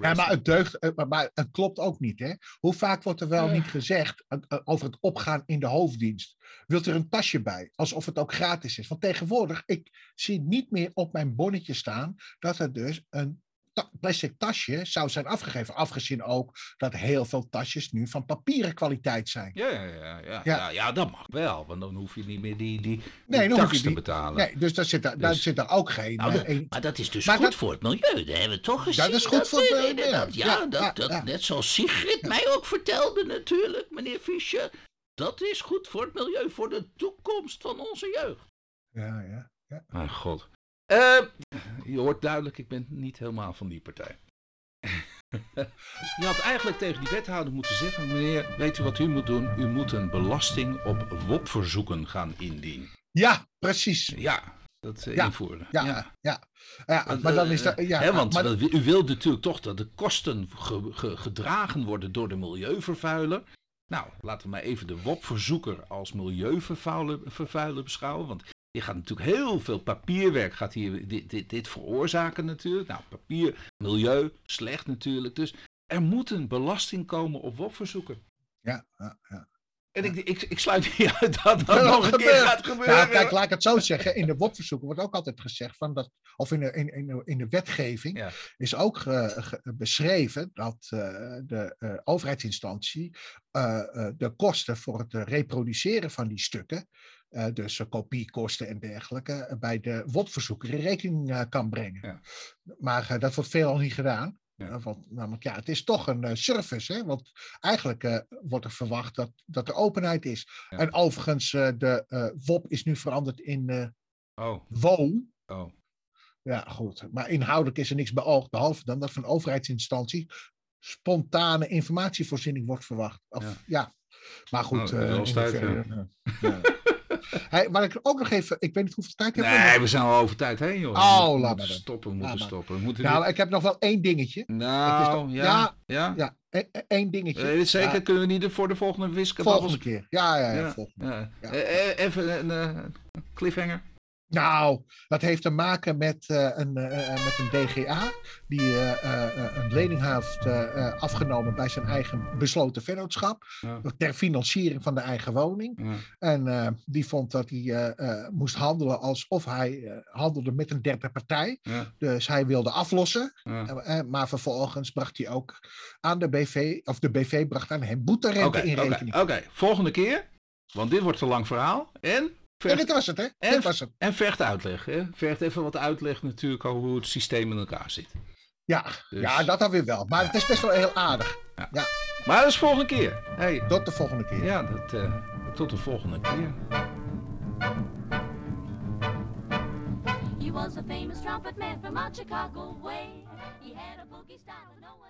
[SPEAKER 2] ja, maar het deugt, eh, maar het klopt ook niet, hè? Hoe vaak wordt er wel niet gezegd eh, over het opgaan in de hoofddienst? Wilt er een tasje bij, alsof het ook gratis is? Want tegenwoordig, ik zie niet meer op mijn bonnetje staan dat er dus een plastic tasje zou zijn afgegeven. Afgezien ook dat heel veel tasjes nu van papieren kwaliteit zijn.
[SPEAKER 1] Ja, ja, ja, ja, ja. ja, dat mag wel. Want dan hoef je niet meer die, die, nee, die tax te betalen.
[SPEAKER 2] Nee, dus daar zit, daar dus- zit er ook geen...
[SPEAKER 1] Nou, een, maar dat is dus goed dat, voor het milieu. Dat hebben we toch gezien.
[SPEAKER 2] Dat is goed voor het milieu.
[SPEAKER 1] Ja, ja, dat, dat, net zoals Sigrid mij ook vertelde natuurlijk, meneer Fischer. Dat is goed voor het milieu, voor de toekomst van onze jeugd.
[SPEAKER 2] Ja, ja. ja.
[SPEAKER 1] Mijn god. Uh, je hoort duidelijk, ik ben niet helemaal van die partij. je had eigenlijk tegen die wethouder moeten zeggen, meneer, weet u wat u moet doen? U moet een belasting op WOP-verzoeken gaan indienen.
[SPEAKER 2] Ja, precies.
[SPEAKER 1] Ja, dat uh, ja, invoeren.
[SPEAKER 2] Ja, ja. ja. ja maar dan is dat... Ja,
[SPEAKER 1] hè, want
[SPEAKER 2] maar,
[SPEAKER 1] u wilt natuurlijk toch dat de kosten ge, ge, gedragen worden door de milieuvervuiler. Nou, laten we maar even de WOP-verzoeker als milieuvervuiler beschouwen. Want je gaat natuurlijk heel veel papierwerk gaat hier dit, dit, dit veroorzaken natuurlijk. Nou, papier, milieu, slecht natuurlijk. Dus er moet een belasting komen op WOP-verzoeken.
[SPEAKER 2] Ja, ja, ja.
[SPEAKER 1] En ik, ik, ik sluit niet uit dat dat nog een keer gaat gebeuren.
[SPEAKER 2] Nou, kijk, laat ik het zo zeggen. In de WOP-verzoeken wordt ook altijd gezegd van dat, of in de, in, in, de- in de wetgeving
[SPEAKER 1] Ja.
[SPEAKER 2] is ook ge- ge- beschreven dat eh, de eh, overheidsinstantie eh, de kosten voor het reproduceren van die stukken, eh, dus eh, kopiekosten en dergelijke, eh, bij de WOP-verzoeker in rekening kan brengen.
[SPEAKER 1] Ja.
[SPEAKER 2] Maar dat wordt veelal niet gedaan.
[SPEAKER 1] Ja.
[SPEAKER 2] Want namelijk, ja, het is toch een service. Hè? Want eigenlijk wordt er verwacht dat, dat er openheid is.
[SPEAKER 1] Ja.
[SPEAKER 2] En overigens, eh, de WOP is nu veranderd in
[SPEAKER 1] Oh,
[SPEAKER 2] WO.
[SPEAKER 1] oh.
[SPEAKER 2] Ja, goed. Maar inhoudelijk is er niks beoogd, behalve dan dat van overheidsinstantie spontane informatievoorziening wordt verwacht. Of,
[SPEAKER 1] Ja.
[SPEAKER 2] ja. Maar goed.
[SPEAKER 1] Nou, dat
[SPEAKER 2] Hey, maar ik ook nog even, ik weet niet hoeveel tijd ik heb.
[SPEAKER 1] Nee, we zijn al over tijd heen, joh.
[SPEAKER 2] Oh, laat maar dan.
[SPEAKER 1] stoppen, we moeten stoppen. We moeten
[SPEAKER 2] Nou,
[SPEAKER 1] dit-
[SPEAKER 2] ik heb nog wel één dingetje.
[SPEAKER 1] Nou,
[SPEAKER 2] het is toch-
[SPEAKER 1] ja.
[SPEAKER 2] ja,
[SPEAKER 1] Ja?
[SPEAKER 2] Ja, e- één dingetje.
[SPEAKER 1] Zeker?
[SPEAKER 2] Ja,
[SPEAKER 1] Kunnen we niet voor de volgende wiskunde
[SPEAKER 2] volgende keer. Ja, ja, ja.
[SPEAKER 1] Ja.
[SPEAKER 2] volgende.
[SPEAKER 1] Ja.
[SPEAKER 2] Ja.
[SPEAKER 1] Eh, eh, even een eh, cliffhanger.
[SPEAKER 2] Nou, dat heeft te maken met, eh, een, eh, met een DGA die een lening heeft afgenomen bij zijn eigen besloten vennootschap
[SPEAKER 1] Ja.
[SPEAKER 2] ter financiering van de eigen woning.
[SPEAKER 1] Ja.
[SPEAKER 2] En die vond dat hij moest handelen alsof hij handelde met een derde partij.
[SPEAKER 1] Ja.
[SPEAKER 2] Dus hij wilde aflossen, maar vervolgens bracht hij ook aan de BV, of de BV bracht aan hem boeterente
[SPEAKER 1] Oké,
[SPEAKER 2] in
[SPEAKER 1] oké,
[SPEAKER 2] rekening.
[SPEAKER 1] oké. volgende keer. Want dit wordt een lang verhaal. En
[SPEAKER 2] En
[SPEAKER 1] vergt,
[SPEAKER 2] dit was het, hè?
[SPEAKER 1] En-
[SPEAKER 2] Dit was het.
[SPEAKER 1] en vergt uitleg. Hè? Vergt even wat uitleg natuurlijk over hoe het systeem in elkaar zit.
[SPEAKER 2] Ja,
[SPEAKER 1] Dus-
[SPEAKER 2] ja, dat dan weer wel. Maar het is best wel heel aardig.
[SPEAKER 1] Maar dat is volgende keer. Hey.
[SPEAKER 2] Tot de volgende keer.
[SPEAKER 1] Ja, dat, eh, tot de volgende keer.
[SPEAKER 3] He was a famous trumpet man from out Chicago way. He had a boogie style no one